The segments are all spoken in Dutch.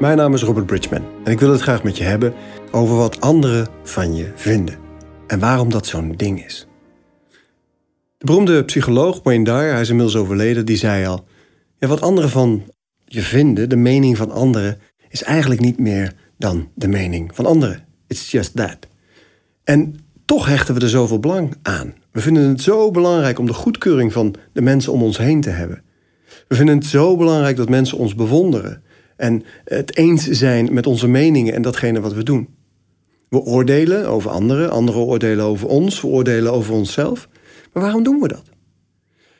Mijn naam is Robert Bridgman en ik wil het graag met je hebben over wat anderen van je vinden en waarom dat zo'n ding is. De beroemde psycholoog Wayne Dyer, hij is inmiddels overleden, die zei al: ja, wat anderen van je vinden, de mening van anderen, is eigenlijk niet meer dan de mening van anderen. It's just that. En toch hechten we er zoveel belang aan. We vinden het zo belangrijk om de goedkeuring van de mensen om ons heen te hebben. We vinden het zo belangrijk dat mensen ons bewonderen en het eens zijn met onze meningen en datgene wat we doen. We oordelen over anderen, anderen oordelen over ons, we oordelen over onszelf. Maar waarom doen we dat?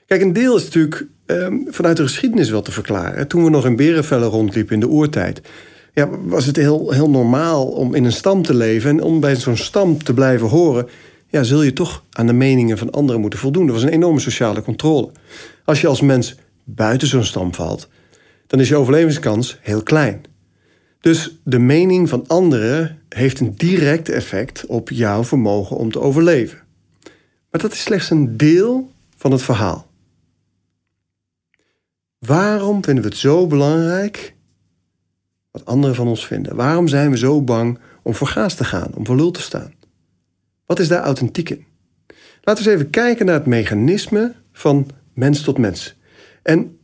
Kijk, een deel is natuurlijk ehm, vanuit de geschiedenis wel te verklaren. Toen we nog in berenvellen rondliepen in de oertijd, ja, was het heel, heel normaal om in een stam te leven. En om bij zo'n stam te blijven horen, ja, zul je toch aan de meningen van anderen moeten voldoen. Er was een enorme sociale controle. Als je als mens buiten zo'n stam valt, dan is je overlevingskans heel klein. Dus de mening van anderen heeft een direct effect op jouw vermogen om te overleven. Maar dat is slechts een deel van het verhaal. Waarom vinden we het zo belangrijk wat anderen van ons vinden? Waarom zijn we zo bang om voor gaas te gaan, om voor lul te staan? Wat is daar authentiek in? Laten we eens even kijken naar het mechanisme van mens tot mens. En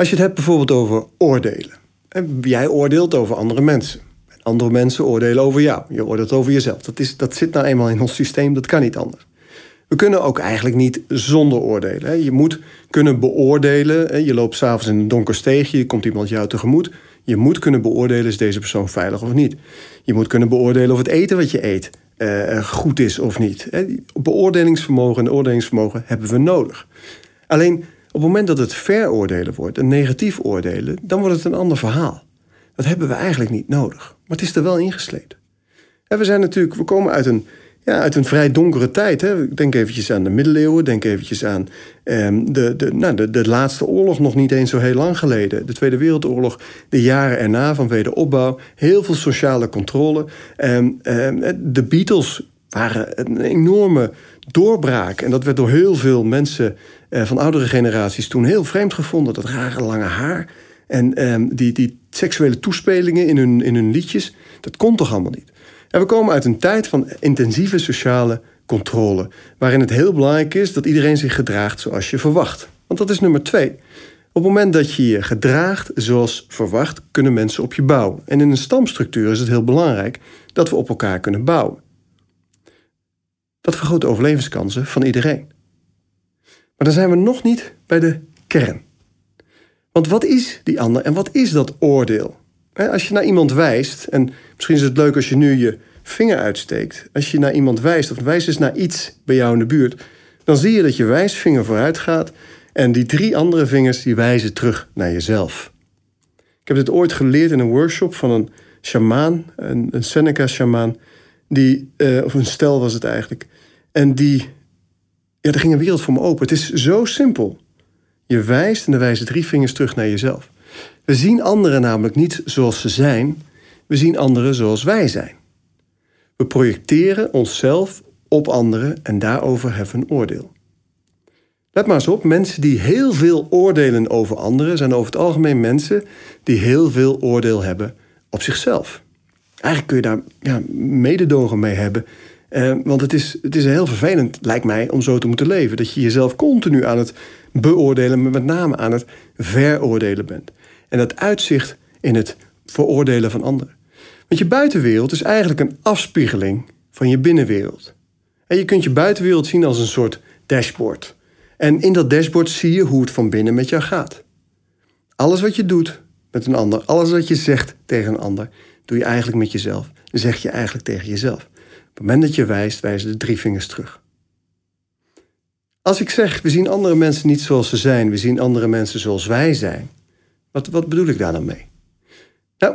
als je het hebt bijvoorbeeld over oordelen. Jij oordeelt over andere mensen. Andere mensen oordelen over jou. Je oordeelt over jezelf. Dat, is, dat zit nou eenmaal in ons systeem, dat kan niet anders. We kunnen ook eigenlijk niet zonder oordelen. Je moet kunnen beoordelen. Je loopt s'avonds in een donker steegje, er komt iemand jou tegemoet. Je moet kunnen beoordelen, is deze persoon veilig of niet. Je moet kunnen beoordelen of het eten wat je eet uh, goed is of niet. Beoordelingsvermogen en oordelingsvermogen hebben we nodig. Alleen op het moment dat het veroordelen wordt, een negatief oordelen, dan wordt het een ander verhaal. Dat hebben we eigenlijk niet nodig. Maar het is er wel ingesleten. En we zijn natuurlijk, we komen uit een ja, uit een vrij donkere tijd. Hè. Denk eventjes aan de middeleeuwen. Denk eventjes aan ehm, de, de, nou, de, de laatste oorlog, nog niet eens zo heel lang geleden. De Tweede Wereldoorlog, de jaren erna van wederopbouw. Heel veel sociale controle. Um, de Beatles waren een enorme doorbraak. En dat werd door heel veel mensen uh, van oudere generaties toen heel vreemd gevonden. Dat rare lange haar. En die, die seksuele toespelingen in hun, in hun liedjes. Dat kon toch allemaal niet? En we komen uit een tijd van intensieve sociale controle, waarin het heel belangrijk is dat iedereen zich gedraagt zoals je verwacht. Want dat is nummer twee. Op het moment dat je je gedraagt zoals verwacht, kunnen mensen op je bouwen. En in een stamstructuur is het heel belangrijk dat we op elkaar kunnen bouwen. Dat vergroot de overlevingskansen van iedereen. Maar dan zijn we nog niet bij de kern. Want wat is die ander en wat is dat oordeel? Als je naar iemand wijst, en misschien is het leuk als je nu je vinger uitsteekt. Als je naar iemand wijst, of wijst eens naar iets bij jou in de buurt, dan zie je dat je wijsvinger vooruit gaat en die drie andere vingers die wijzen terug naar jezelf. Ik heb dit ooit geleerd in een workshop van een shamaan, een, Seneca-shamaan, die, uh, of een stel was het eigenlijk. En die, ja, er ging een wereld voor me open. Het is zo simpel. Je wijst en dan wijzen drie vingers terug naar jezelf. We zien anderen namelijk niet zoals ze zijn, we zien anderen zoals wij zijn. We projecteren onszelf op anderen en daarover hebben een oordeel. Let maar eens op, mensen die heel veel oordelen over anderen zijn over het algemeen mensen die heel veel oordeel hebben op zichzelf. Eigenlijk kun je daar ja, mededogen mee hebben. Eh, want het is, het is heel vervelend, lijkt mij, om zo te moeten leven. Dat je jezelf continu aan het beoordelen, maar met name aan het veroordelen bent. En dat uitzicht in het veroordelen van anderen. Want je buitenwereld is eigenlijk een afspiegeling van je binnenwereld. En je kunt je buitenwereld zien als een soort dashboard. En in dat dashboard zie je hoe het van binnen met jou gaat. Alles wat je doet met een ander, alles wat je zegt tegen een ander, doe je eigenlijk met jezelf. Zeg je eigenlijk tegen jezelf. Het moment dat je wijst, wijzen de drie vingers terug. Als ik zeg, we zien andere mensen niet zoals ze zijn, we zien andere mensen zoals wij zijn, wat, wat bedoel ik daar dan mee? Nou,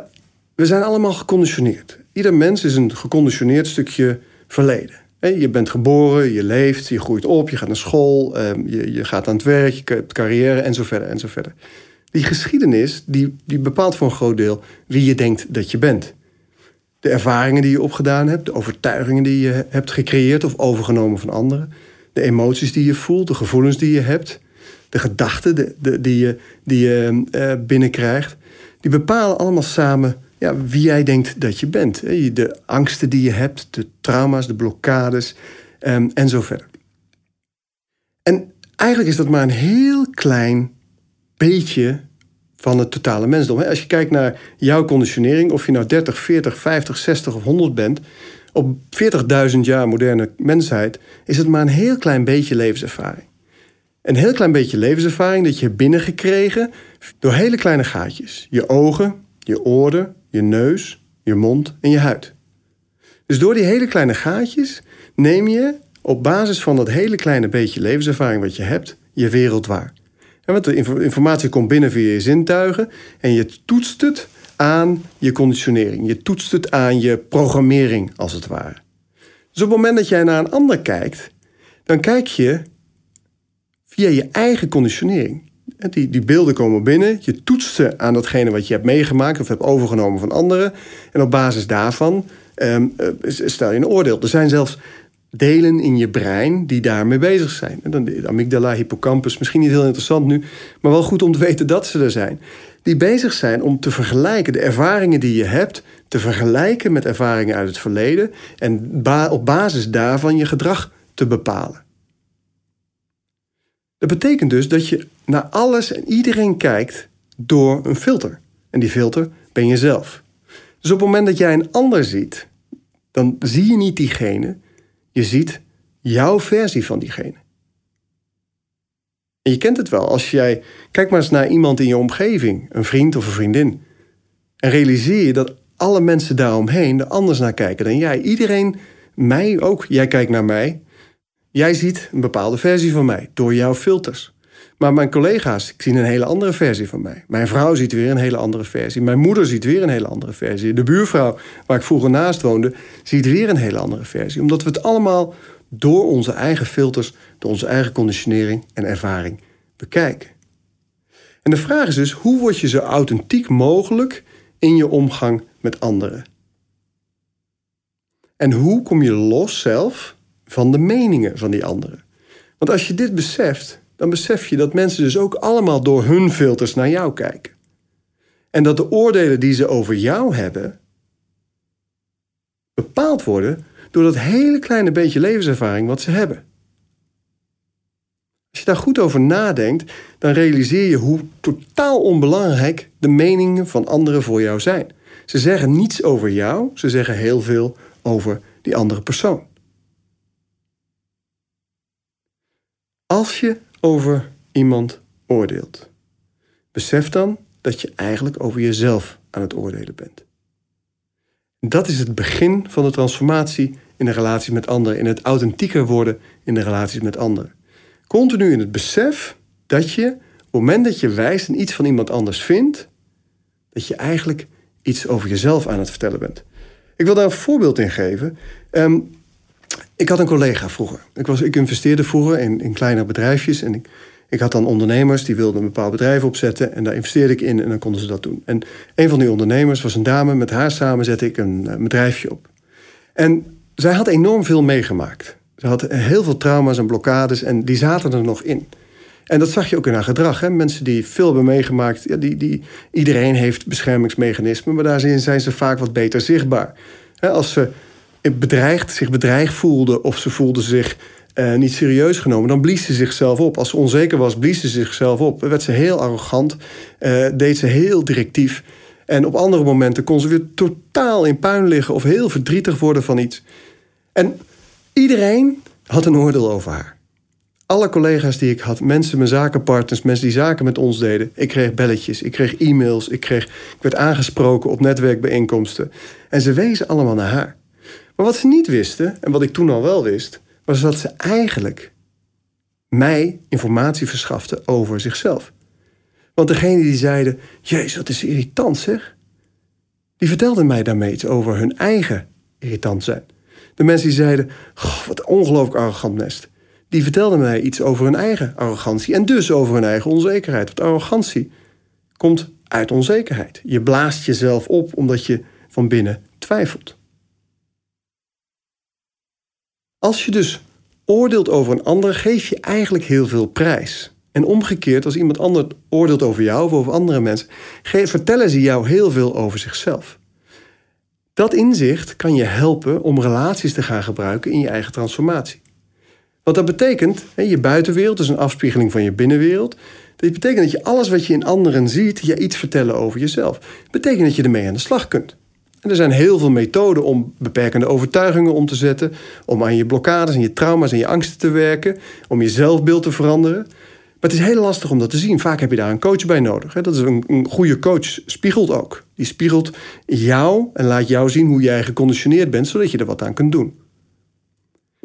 we zijn allemaal geconditioneerd. Ieder mens is een geconditioneerd stukje verleden. Je bent geboren, je leeft, je groeit op, je gaat naar school, ehm, je, gaat aan het werk, je hebt carrière en zo verder verder. Die geschiedenis die, die bepaalt voor een groot deel wie je denkt dat je bent. De ervaringen die je opgedaan hebt, de overtuigingen die je hebt gecreëerd of overgenomen van anderen, de emoties die je voelt, de gevoelens die je hebt, de gedachten die je, die je uh, binnenkrijgt, die bepalen allemaal samen ja, wie jij denkt dat je bent. De angsten die je hebt, de trauma's, de blokkades um, en zo verder. En eigenlijk is dat maar een heel klein beetje van het totale mensdom. Als je kijkt naar jouw conditionering, of je nou 30, 40, 50, 60 of 100 bent, op 40.000 jaar moderne mensheid is het maar een heel klein beetje levenservaring. Een heel klein beetje levenservaring dat je hebt binnengekregen door hele kleine gaatjes. Je ogen, je oren, je neus, je mond en je huid. Dus door die hele kleine gaatjes neem je op basis van dat hele kleine beetje levenservaring wat je hebt, je wereld waar. Want de informatie komt binnen via je zintuigen en je toetst het aan je conditionering. Je toetst het aan je programmering, als het ware. Dus op het moment dat jij naar een ander kijkt, dan kijk je via je eigen conditionering. Die, die beelden komen binnen, je toetst ze aan datgene wat je hebt meegemaakt of hebt overgenomen van anderen. En op basis daarvan um, stel je een oordeel. Er zijn zelfs delen in je brein die daarmee bezig zijn. En dan de amygdala, hippocampus, misschien niet heel interessant nu, maar wel goed om te weten dat ze er zijn. Die bezig zijn om te vergelijken de ervaringen die je hebt, te vergelijken met ervaringen uit het verleden en op basis daarvan je gedrag te bepalen. Dat betekent dus dat je naar alles en iedereen kijkt door een filter. En die filter ben je zelf. Dus op het moment dat jij een ander ziet, dan zie je niet diegene, je ziet jouw versie van diegene. En je kent het wel. Als jij. Kijk maar eens naar iemand in je omgeving, een vriend of een vriendin. En realiseer je dat alle mensen daaromheen er anders naar kijken dan jij. Iedereen, mij ook. Jij kijkt naar mij. Jij ziet een bepaalde versie van mij door jouw filters. Maar mijn collega's zien een hele andere versie van mij. Mijn vrouw ziet weer een hele andere versie. Mijn moeder ziet weer een hele andere versie. De buurvrouw waar ik vroeger naast woonde, ziet weer een hele andere versie. Omdat we het allemaal door onze eigen filters, door onze eigen conditionering en ervaring bekijken. En de vraag is dus, hoe word je zo authentiek mogelijk in je omgang met anderen? En hoe kom je los zelf van de meningen van die anderen? Want als je dit beseft, dan besef je dat mensen dus ook allemaal door hun filters naar jou kijken. En dat de oordelen die ze over jou hebben, bepaald worden door dat hele kleine beetje levenservaring wat ze hebben. Als je daar goed over nadenkt, dan realiseer je hoe totaal onbelangrijk de meningen van anderen voor jou zijn. Ze zeggen niets over jou, ze zeggen heel veel over die andere persoon. Als je over iemand oordeelt, besef dan dat je eigenlijk over jezelf aan het oordelen bent. Dat is het begin van de transformatie in de relatie met anderen, in het authentieker worden in de relaties met anderen. Continu in het besef dat je, op het moment dat je wijst en iets van iemand anders vindt, dat je eigenlijk iets over jezelf aan het vertellen bent. Ik wil daar een voorbeeld in geven. Ehm, ik had een collega vroeger. Ik, was, ik investeerde vroeger in, in kleinere bedrijfjes. En ik, ik had dan ondernemers die wilden een bepaald bedrijf opzetten. En daar investeerde ik in en dan konden ze dat doen. En een van die ondernemers was een dame. Met haar samen zette ik een, een bedrijfje op. En zij had enorm veel meegemaakt. Ze had heel veel trauma's en blokkades en die zaten er nog in. En dat zag je ook in haar gedrag. Hè? Mensen die veel hebben meegemaakt, ja, die, die, iedereen heeft beschermingsmechanismen, maar daarin zijn ze vaak wat beter zichtbaar. Als ze bedreigd, zich bedreigd voelde of ze voelde zich uh, niet serieus genomen, dan blies ze zichzelf op. Als ze onzeker was, blies ze zichzelf op. Dan werd ze heel arrogant, uh, deed ze heel directief. En op andere momenten kon ze weer totaal in puin liggen of heel verdrietig worden van iets. En iedereen had een oordeel over haar. Alle collega's die ik had, mensen, mijn zakenpartners, mensen die zaken met ons deden. Ik kreeg belletjes, ik kreeg e-mails, ik, kreeg, ik werd aangesproken op netwerkbijeenkomsten. En ze wezen allemaal naar haar. Maar wat ze niet wisten, en wat ik toen al wel wist, was dat ze eigenlijk mij informatie verschafte over zichzelf. Want degene die zeiden: Jezus, wat is irritant zeg. Die vertelden mij daarmee iets over hun eigen irritant zijn. De mensen die zeiden: Goh, wat ongelooflijk arrogant nest. Die vertelden mij iets over hun eigen arrogantie en dus over hun eigen onzekerheid. Want arrogantie komt uit onzekerheid. Je blaast jezelf op omdat je van binnen twijfelt. Als je dus oordeelt over een ander, geef je eigenlijk heel veel prijs. En omgekeerd, als iemand anders oordeelt over jou of over andere mensen, vertellen ze jou heel veel over zichzelf. Dat inzicht kan je helpen om relaties te gaan gebruiken in je eigen transformatie. Wat dat betekent, je buitenwereld is een afspiegeling van je binnenwereld. Dat betekent dat je alles wat je in anderen ziet, je iets vertellen over jezelf. Dat betekent dat je ermee aan de slag kunt. Er zijn heel veel methoden om beperkende overtuigingen om te zetten, om aan je blokkades en je trauma's en je angsten te werken, om je zelfbeeld te veranderen. Maar het is heel lastig om dat te zien. Vaak heb je daar een coach bij nodig. Dat is een, een goede coach spiegelt ook. Die spiegelt jou en laat jou zien hoe jij geconditioneerd bent, zodat je er wat aan kunt doen.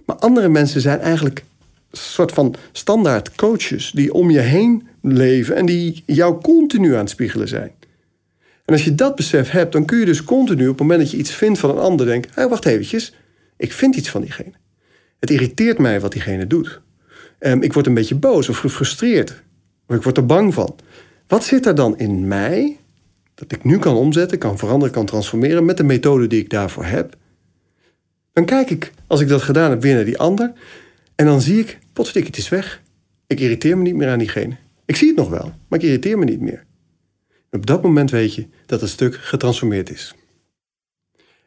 Maar andere mensen zijn eigenlijk een soort van standaard coaches die om je heen leven en die jou continu aan het spiegelen zijn. En als je dat besef hebt, dan kun je dus continu op het moment dat je iets vindt van een ander denken: hey, wacht eventjes, ik vind iets van diegene. Het irriteert mij wat diegene doet. Um, ik word een beetje boos of gefrustreerd. Of ik word er bang van. Wat zit er dan in mij dat ik nu kan omzetten, kan veranderen, kan transformeren met de methode die ik daarvoor heb? Dan kijk ik, als ik dat gedaan heb, weer naar die ander. En dan zie ik, potverdik, het is weg. Ik irriteer me niet meer aan diegene. Ik zie het nog wel, maar ik irriteer me niet meer. Op dat moment weet je dat het stuk getransformeerd is.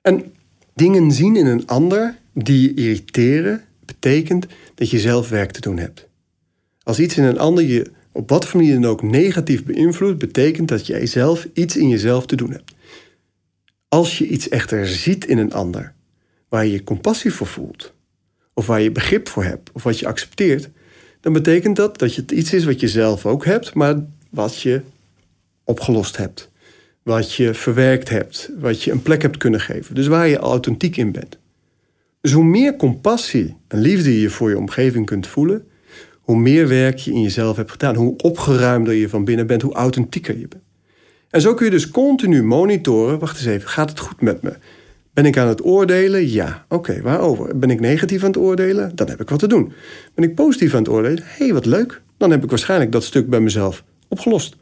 En dingen zien in een ander die je irriteren, betekent dat je zelf werk te doen hebt. Als iets in een ander je op wat voor manier dan ook negatief beïnvloedt, betekent dat jij zelf iets in jezelf te doen hebt. Als je iets echter ziet in een ander, waar je compassie voor voelt, of waar je begrip voor hebt, of wat je accepteert, dan betekent dat dat het iets is wat je zelf ook hebt, maar wat je opgelost hebt. Wat je verwerkt hebt, wat je een plek hebt kunnen geven. Dus waar je authentiek in bent. Dus hoe meer compassie en liefde je voor je omgeving kunt voelen, hoe meer werk je in jezelf hebt gedaan, hoe opgeruimder je van binnen bent, hoe authentieker je bent. En zo kun je dus continu monitoren. Wacht eens even, gaat het goed met me? Ben ik aan het oordelen? Ja. Oké, waarover? Ben ik negatief aan het oordelen? Dan heb ik wat te doen. Ben ik positief aan het oordelen? Hé, hey, wat leuk. Dan heb ik waarschijnlijk dat stuk bij mezelf opgelost.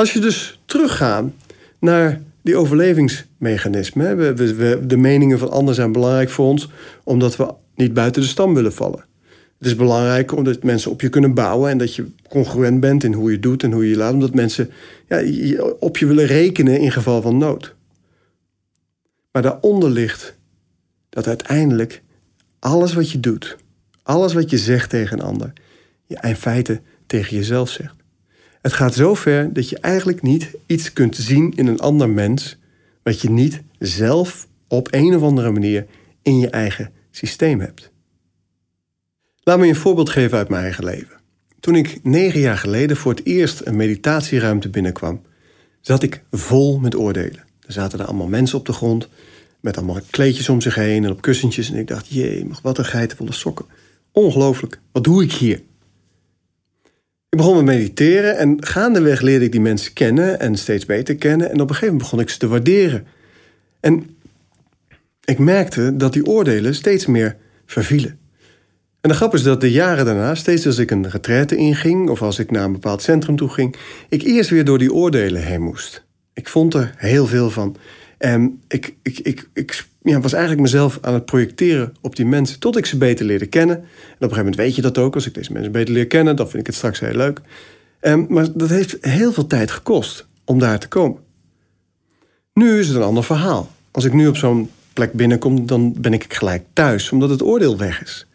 Als je dus teruggaat naar die overlevingsmechanismen. De meningen van anderen zijn belangrijk voor ons, omdat we niet buiten de stam willen vallen. Het is belangrijk omdat mensen op je kunnen bouwen en dat je congruent bent in hoe je doet en hoe je laat, omdat mensen ja, op je willen rekenen in geval van nood. Maar daaronder ligt dat uiteindelijk alles wat je doet, alles wat je zegt tegen een ander, je in feite tegen jezelf zegt. Het gaat zo ver dat je eigenlijk niet iets kunt zien in een ander mens wat je niet zelf op een of andere manier in je eigen systeem hebt. Laat me je een voorbeeld geven uit mijn eigen leven. Toen ik negen jaar geleden voor het eerst een meditatieruimte binnenkwam, zat ik vol met oordelen. Er zaten er allemaal mensen op de grond met allemaal kleedjes om zich heen en op kussentjes. En ik dacht, jee, wat een geitenvolle sokken. Ongelooflijk, wat doe ik hier? Ik begon met mediteren en gaandeweg leerde ik die mensen kennen en steeds beter kennen. En op een gegeven moment begon ik ze te waarderen. En ik merkte dat die oordelen steeds meer vervielen. En de grap is dat de jaren daarna, steeds als ik een retraite inging of als ik naar een bepaald centrum toe ging, ik eerst weer door die oordelen heen moest. Ik vond er heel veel van. En ik, ik, ik, ik ja, was eigenlijk mezelf aan het projecteren op die mensen tot ik ze beter leerde kennen. En op een gegeven moment weet je dat ook. Als ik deze mensen beter leer kennen, dan vind ik het straks heel leuk. Um, maar dat heeft heel veel tijd gekost om daar te komen. Nu is het een ander verhaal. Als ik nu op zo'n plek binnenkom, dan ben ik gelijk thuis, omdat het oordeel weg is.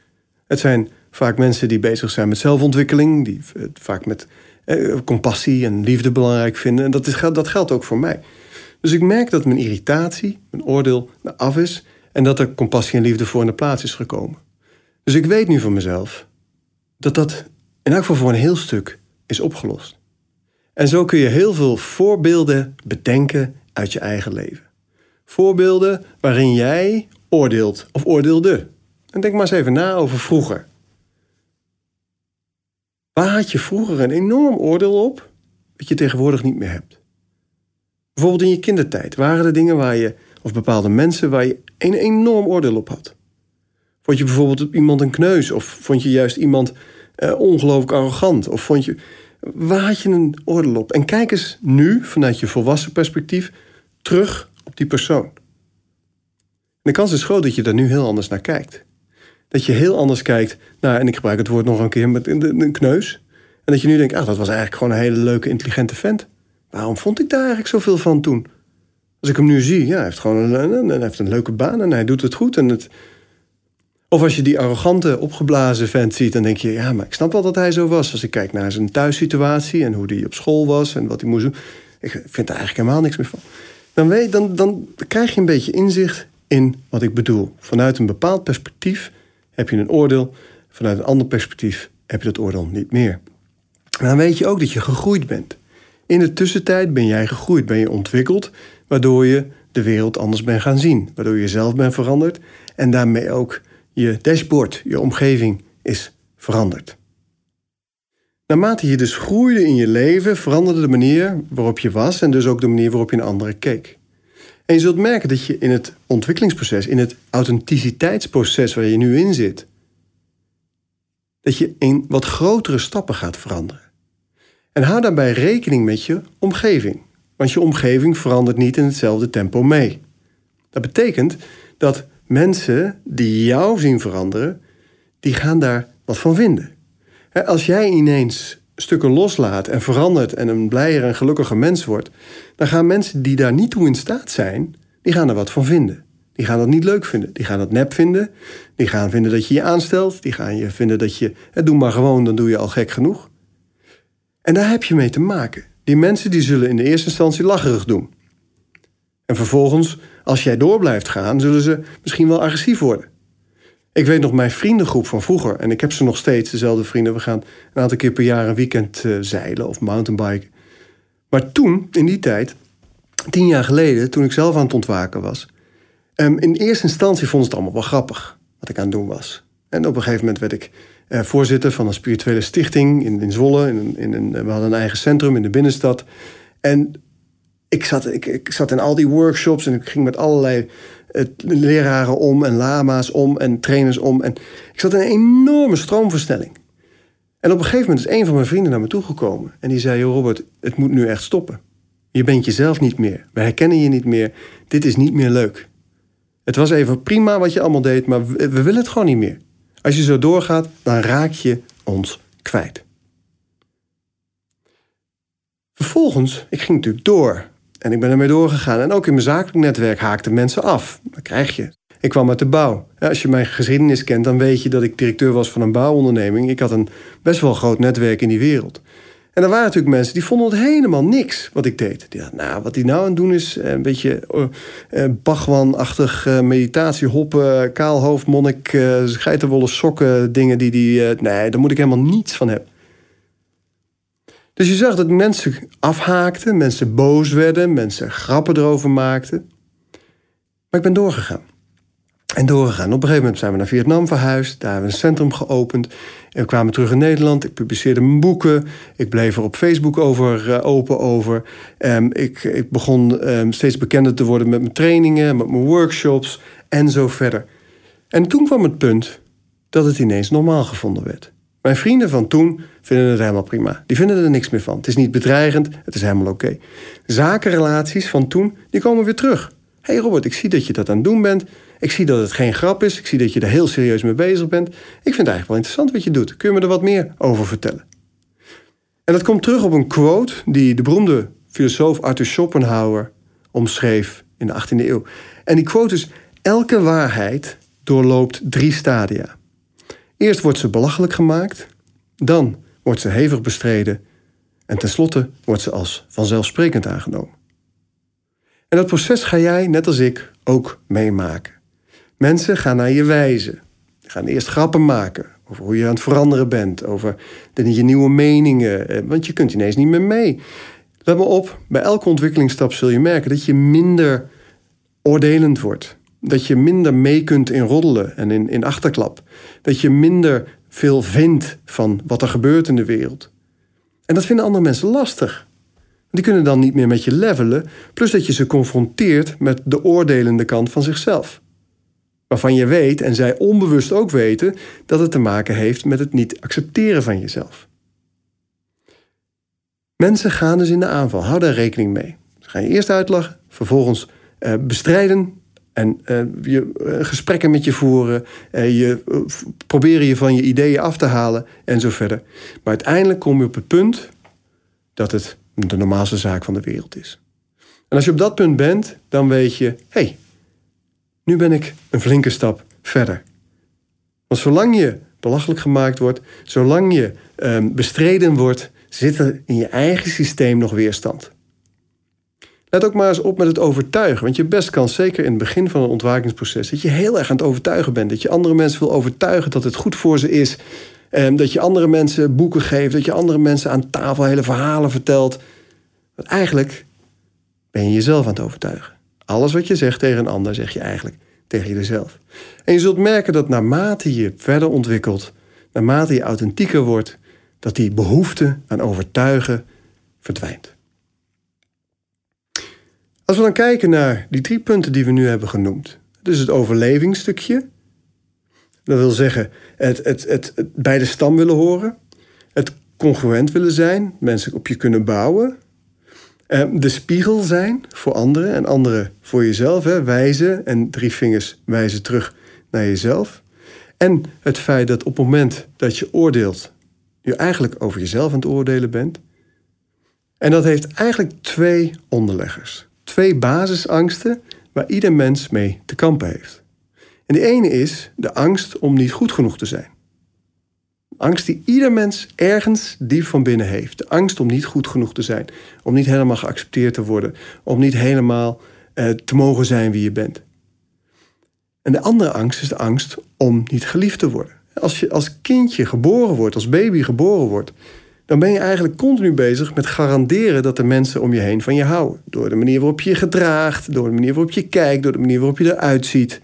Het zijn vaak mensen die bezig zijn met zelfontwikkeling, die vaak met eh, compassie en liefde belangrijk vinden. En dat, is, dat geldt ook voor mij. Dus ik merk dat mijn irritatie, mijn oordeel, af is en dat er compassie en liefde voor in de plaats is gekomen. Dus ik weet nu van mezelf dat dat in elk geval voor een heel stuk is opgelost. En zo kun je heel veel voorbeelden bedenken uit je eigen leven. Voorbeelden waarin jij oordeelt of oordeelde. En denk maar eens even na over vroeger. Waar had je vroeger een enorm oordeel op, dat je tegenwoordig niet meer hebt? Bijvoorbeeld in je kindertijd waren er dingen waar je, of bepaalde mensen waar je een enorm oordeel op had. Vond je bijvoorbeeld iemand een kneus, of vond je juist iemand uh, ongelooflijk arrogant, of vond je. Waar had je een oordeel op? En kijk eens nu, vanuit je volwassen perspectief, terug op die persoon. de kans is groot dat je daar nu heel anders naar kijkt. Dat je heel anders kijkt naar, en ik gebruik het woord nog een keer, met een kneus. En dat je nu denkt, ah, dat was eigenlijk gewoon een hele leuke, intelligente vent. Waarom vond ik daar eigenlijk zoveel van toen? Als ik hem nu zie, ja, hij heeft gewoon een, heeft een leuke baan en hij doet het goed. En het... Of als je die arrogante, opgeblazen vent ziet, dan denk je, ja, maar ik snap wel dat hij zo was. Als ik kijk naar zijn thuissituatie en hoe hij op school was en wat hij moest doen. Ik vind er eigenlijk helemaal niks meer van. Dan, weet, dan, dan krijg je een beetje inzicht in wat ik bedoel. Vanuit een bepaald perspectief heb je een oordeel, vanuit een ander perspectief heb je dat oordeel niet meer. En dan weet je ook dat je gegroeid bent. In de tussentijd ben jij gegroeid, ben je ontwikkeld, waardoor je de wereld anders bent gaan zien, waardoor je jezelf bent veranderd en daarmee ook je dashboard, je omgeving is veranderd. Naarmate je dus groeide in je leven, veranderde de manier waarop je was en dus ook de manier waarop je naar anderen keek. En je zult merken dat je in het ontwikkelingsproces, in het authenticiteitsproces waar je nu in zit, dat je in wat grotere stappen gaat veranderen. En hou daarbij rekening met je omgeving, want je omgeving verandert niet in hetzelfde tempo mee. Dat betekent dat mensen die jou zien veranderen, die gaan daar wat van vinden. Als jij ineens stukken loslaat en verandert en een blijer en gelukkiger mens wordt, dan gaan mensen die daar niet toe in staat zijn, die gaan er wat van vinden. Die gaan dat niet leuk vinden. Die gaan dat nep vinden. Die gaan vinden dat je je aanstelt. Die gaan je vinden dat je, doe maar gewoon, dan doe je al gek genoeg. En daar heb je mee te maken. Die mensen die zullen in de eerste instantie lacherig doen. En vervolgens, als jij door blijft gaan, zullen ze misschien wel agressief worden. Ik weet nog mijn vriendengroep van vroeger, en ik heb ze nog steeds, dezelfde vrienden. We gaan een aantal keer per jaar een weekend uh, zeilen of mountainbiken. Maar toen, in die tijd, tien jaar geleden, toen ik zelf aan het ontwaken was, um, in eerste instantie vonden ze het allemaal wel grappig wat ik aan het doen was. En op een gegeven moment werd ik uh, voorzitter van een spirituele stichting in, in Zwolle. In, in, we hadden een eigen centrum in de binnenstad. En ik zat, ik, ik zat in al die workshops en ik ging met allerlei leraren om en lama's om en trainers om. En ik zat in een enorme stroomversnelling. En op een gegeven moment is een van mijn vrienden naar me toegekomen. En die zei, Robert, het moet nu echt stoppen. Je bent jezelf niet meer. We herkennen je niet meer. Dit is niet meer leuk. Het was even prima wat je allemaal deed, maar we willen het gewoon niet meer. Als je zo doorgaat, dan raak je ons kwijt. Vervolgens, ik ging natuurlijk door. En ik ben ermee doorgegaan. En ook in mijn zakelijk netwerk haakten mensen af. Dat krijg je. Ik kwam uit de bouw. Als je mijn geschiedenis kent, dan weet je dat ik directeur was van een bouwonderneming. Ik had een best wel groot netwerk in die wereld. En er waren natuurlijk mensen die vonden het helemaal niks wat ik deed. Die dachten, nou, wat hij nou aan het doen is een beetje uh, Bachwan-achtig uh, meditatie, hoppen, kaalhoofd, monnik, geitenwolle sokken, dingen die die. nee, daar moet ik helemaal niets van hebben. Dus je zag dat mensen afhaakten, mensen boos werden, mensen grappen erover maakten. Maar ik ben doorgegaan. En doorgegaan. Op een gegeven moment zijn we naar Vietnam verhuisd. Daar hebben we een centrum geopend. En we kwamen terug in Nederland. Ik publiceerde mijn boeken. Ik bleef er op Facebook over, uh, open over. Um, ik, ik begon um, steeds bekender te worden met mijn trainingen, met mijn workshops en zo verder. En toen kwam het punt dat het ineens normaal gevonden werd. Mijn vrienden van toen vinden het helemaal prima. Die vinden er niks meer van. Het is niet bedreigend, het is helemaal oké. Zakenrelaties van toen, die komen weer terug. Hé hey Robert, ik zie dat je dat aan het doen bent. Ik zie dat het geen grap is. Ik zie dat je er heel serieus mee bezig bent. Ik vind het eigenlijk wel interessant wat je doet. Kun je me er wat meer over vertellen? En dat komt terug op een quote die de beroemde filosoof Arthur Schopenhauer omschreef in de 18e eeuw. En die quote is: Elke waarheid doorloopt drie stadia. Eerst wordt ze belachelijk gemaakt, dan wordt ze hevig bestreden en tenslotte wordt ze als vanzelfsprekend aangenomen. En dat proces ga jij, net als ik, ook meemaken. Mensen gaan naar je wijzen. Ze gaan eerst grappen maken over hoe je aan het veranderen bent, over je nieuwe meningen, eh, want je kunt ineens niet meer mee. Let me op, bij elke ontwikkelingsstap zul je merken dat je minder oordelend wordt. Dat je minder mee kunt in roddelen en in, in achterklap. Dat je minder veel vindt van wat er gebeurt in de wereld. En dat vinden andere mensen lastig. Die kunnen dan niet meer met je levelen, plus dat je ze confronteert met de oordelende kant van zichzelf. Waarvan je weet, en zij onbewust ook weten, dat het te maken heeft met het niet accepteren van jezelf. Mensen gaan dus in de aanval, hou daar rekening mee. Ze gaan je eerst uitlachen, vervolgens eh, bestrijden, en uh, je, uh, gesprekken met je voeren, uh, je, proberen je van je ideeën af te halen en zo verder. Maar uiteindelijk kom je op het punt dat het de normaalste zaak van de wereld is. En als je op dat punt bent, dan weet je: hey, nu ben ik een flinke stap verder. Want zolang je belachelijk gemaakt wordt, zolang je um, bestreden wordt, zit er in je eigen systeem nog weerstand. Let ook maar eens op met het overtuigen. Want je best kan, zeker in het begin van een ontwakingsproces, dat je heel erg aan het overtuigen bent. Dat je andere mensen wil overtuigen dat het goed voor ze is. Um, dat je andere mensen boeken geeft. Dat je andere mensen aan tafel hele verhalen vertelt. Want eigenlijk ben je jezelf aan het overtuigen. Alles wat je zegt tegen een ander, zeg je eigenlijk tegen jezelf. En je zult merken dat naarmate je verder ontwikkelt, naarmate je authentieker wordt, dat die behoefte aan overtuigen verdwijnt. Als we dan kijken naar die drie punten die we nu hebben genoemd. Dus het overlevingsstukje. Dat wil zeggen het, het, het, het bij de stam willen horen. Het congruent willen zijn. Mensen op je kunnen bouwen. Ehm, de spiegel zijn voor anderen en anderen voor jezelf. Hè, wijzen en drie vingers wijzen terug naar jezelf. En het feit dat op het moment dat je oordeelt, je eigenlijk over jezelf aan het oordelen bent. En dat heeft eigenlijk twee onderleggers. Twee basisangsten waar ieder mens mee te kampen heeft. En de ene is de angst om niet goed genoeg te zijn. Angst die ieder mens ergens diep van binnen heeft. De angst om niet goed genoeg te zijn. Om niet helemaal geaccepteerd te worden. Om niet helemaal eh, te mogen zijn wie je bent. En de andere angst is de angst om niet geliefd te worden. Als je als kindje geboren wordt, als baby geboren wordt, dan ben je eigenlijk continu bezig met garanderen dat de mensen om je heen van je houden. Door de manier waarop je je gedraagt, door de manier waarop je kijkt, door de manier waarop je eruit ziet.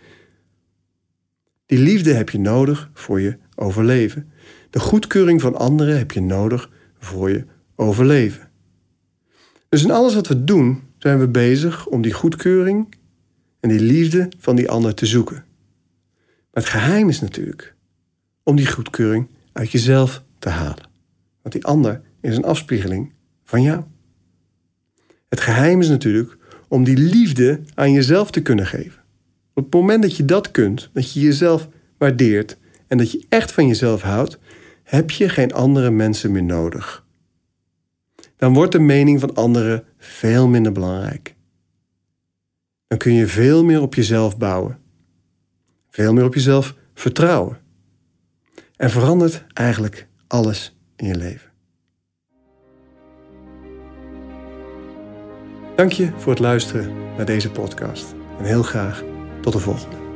Die liefde heb je nodig voor je overleven. De goedkeuring van anderen heb je nodig voor je overleven. Dus in alles wat we doen, zijn we bezig om die goedkeuring en die liefde van die ander te zoeken. Maar het geheim is natuurlijk om die goedkeuring uit jezelf te halen. Want die ander is een afspiegeling van jou. Het geheim is natuurlijk om die liefde aan jezelf te kunnen geven. Op het moment dat je dat kunt, dat je jezelf waardeert en dat je echt van jezelf houdt, heb je geen andere mensen meer nodig. Dan wordt de mening van anderen veel minder belangrijk. Dan kun je veel meer op jezelf bouwen. Veel meer op jezelf vertrouwen. En verandert eigenlijk alles in je leven. Dank je voor het luisteren naar deze podcast. En heel graag tot de volgende.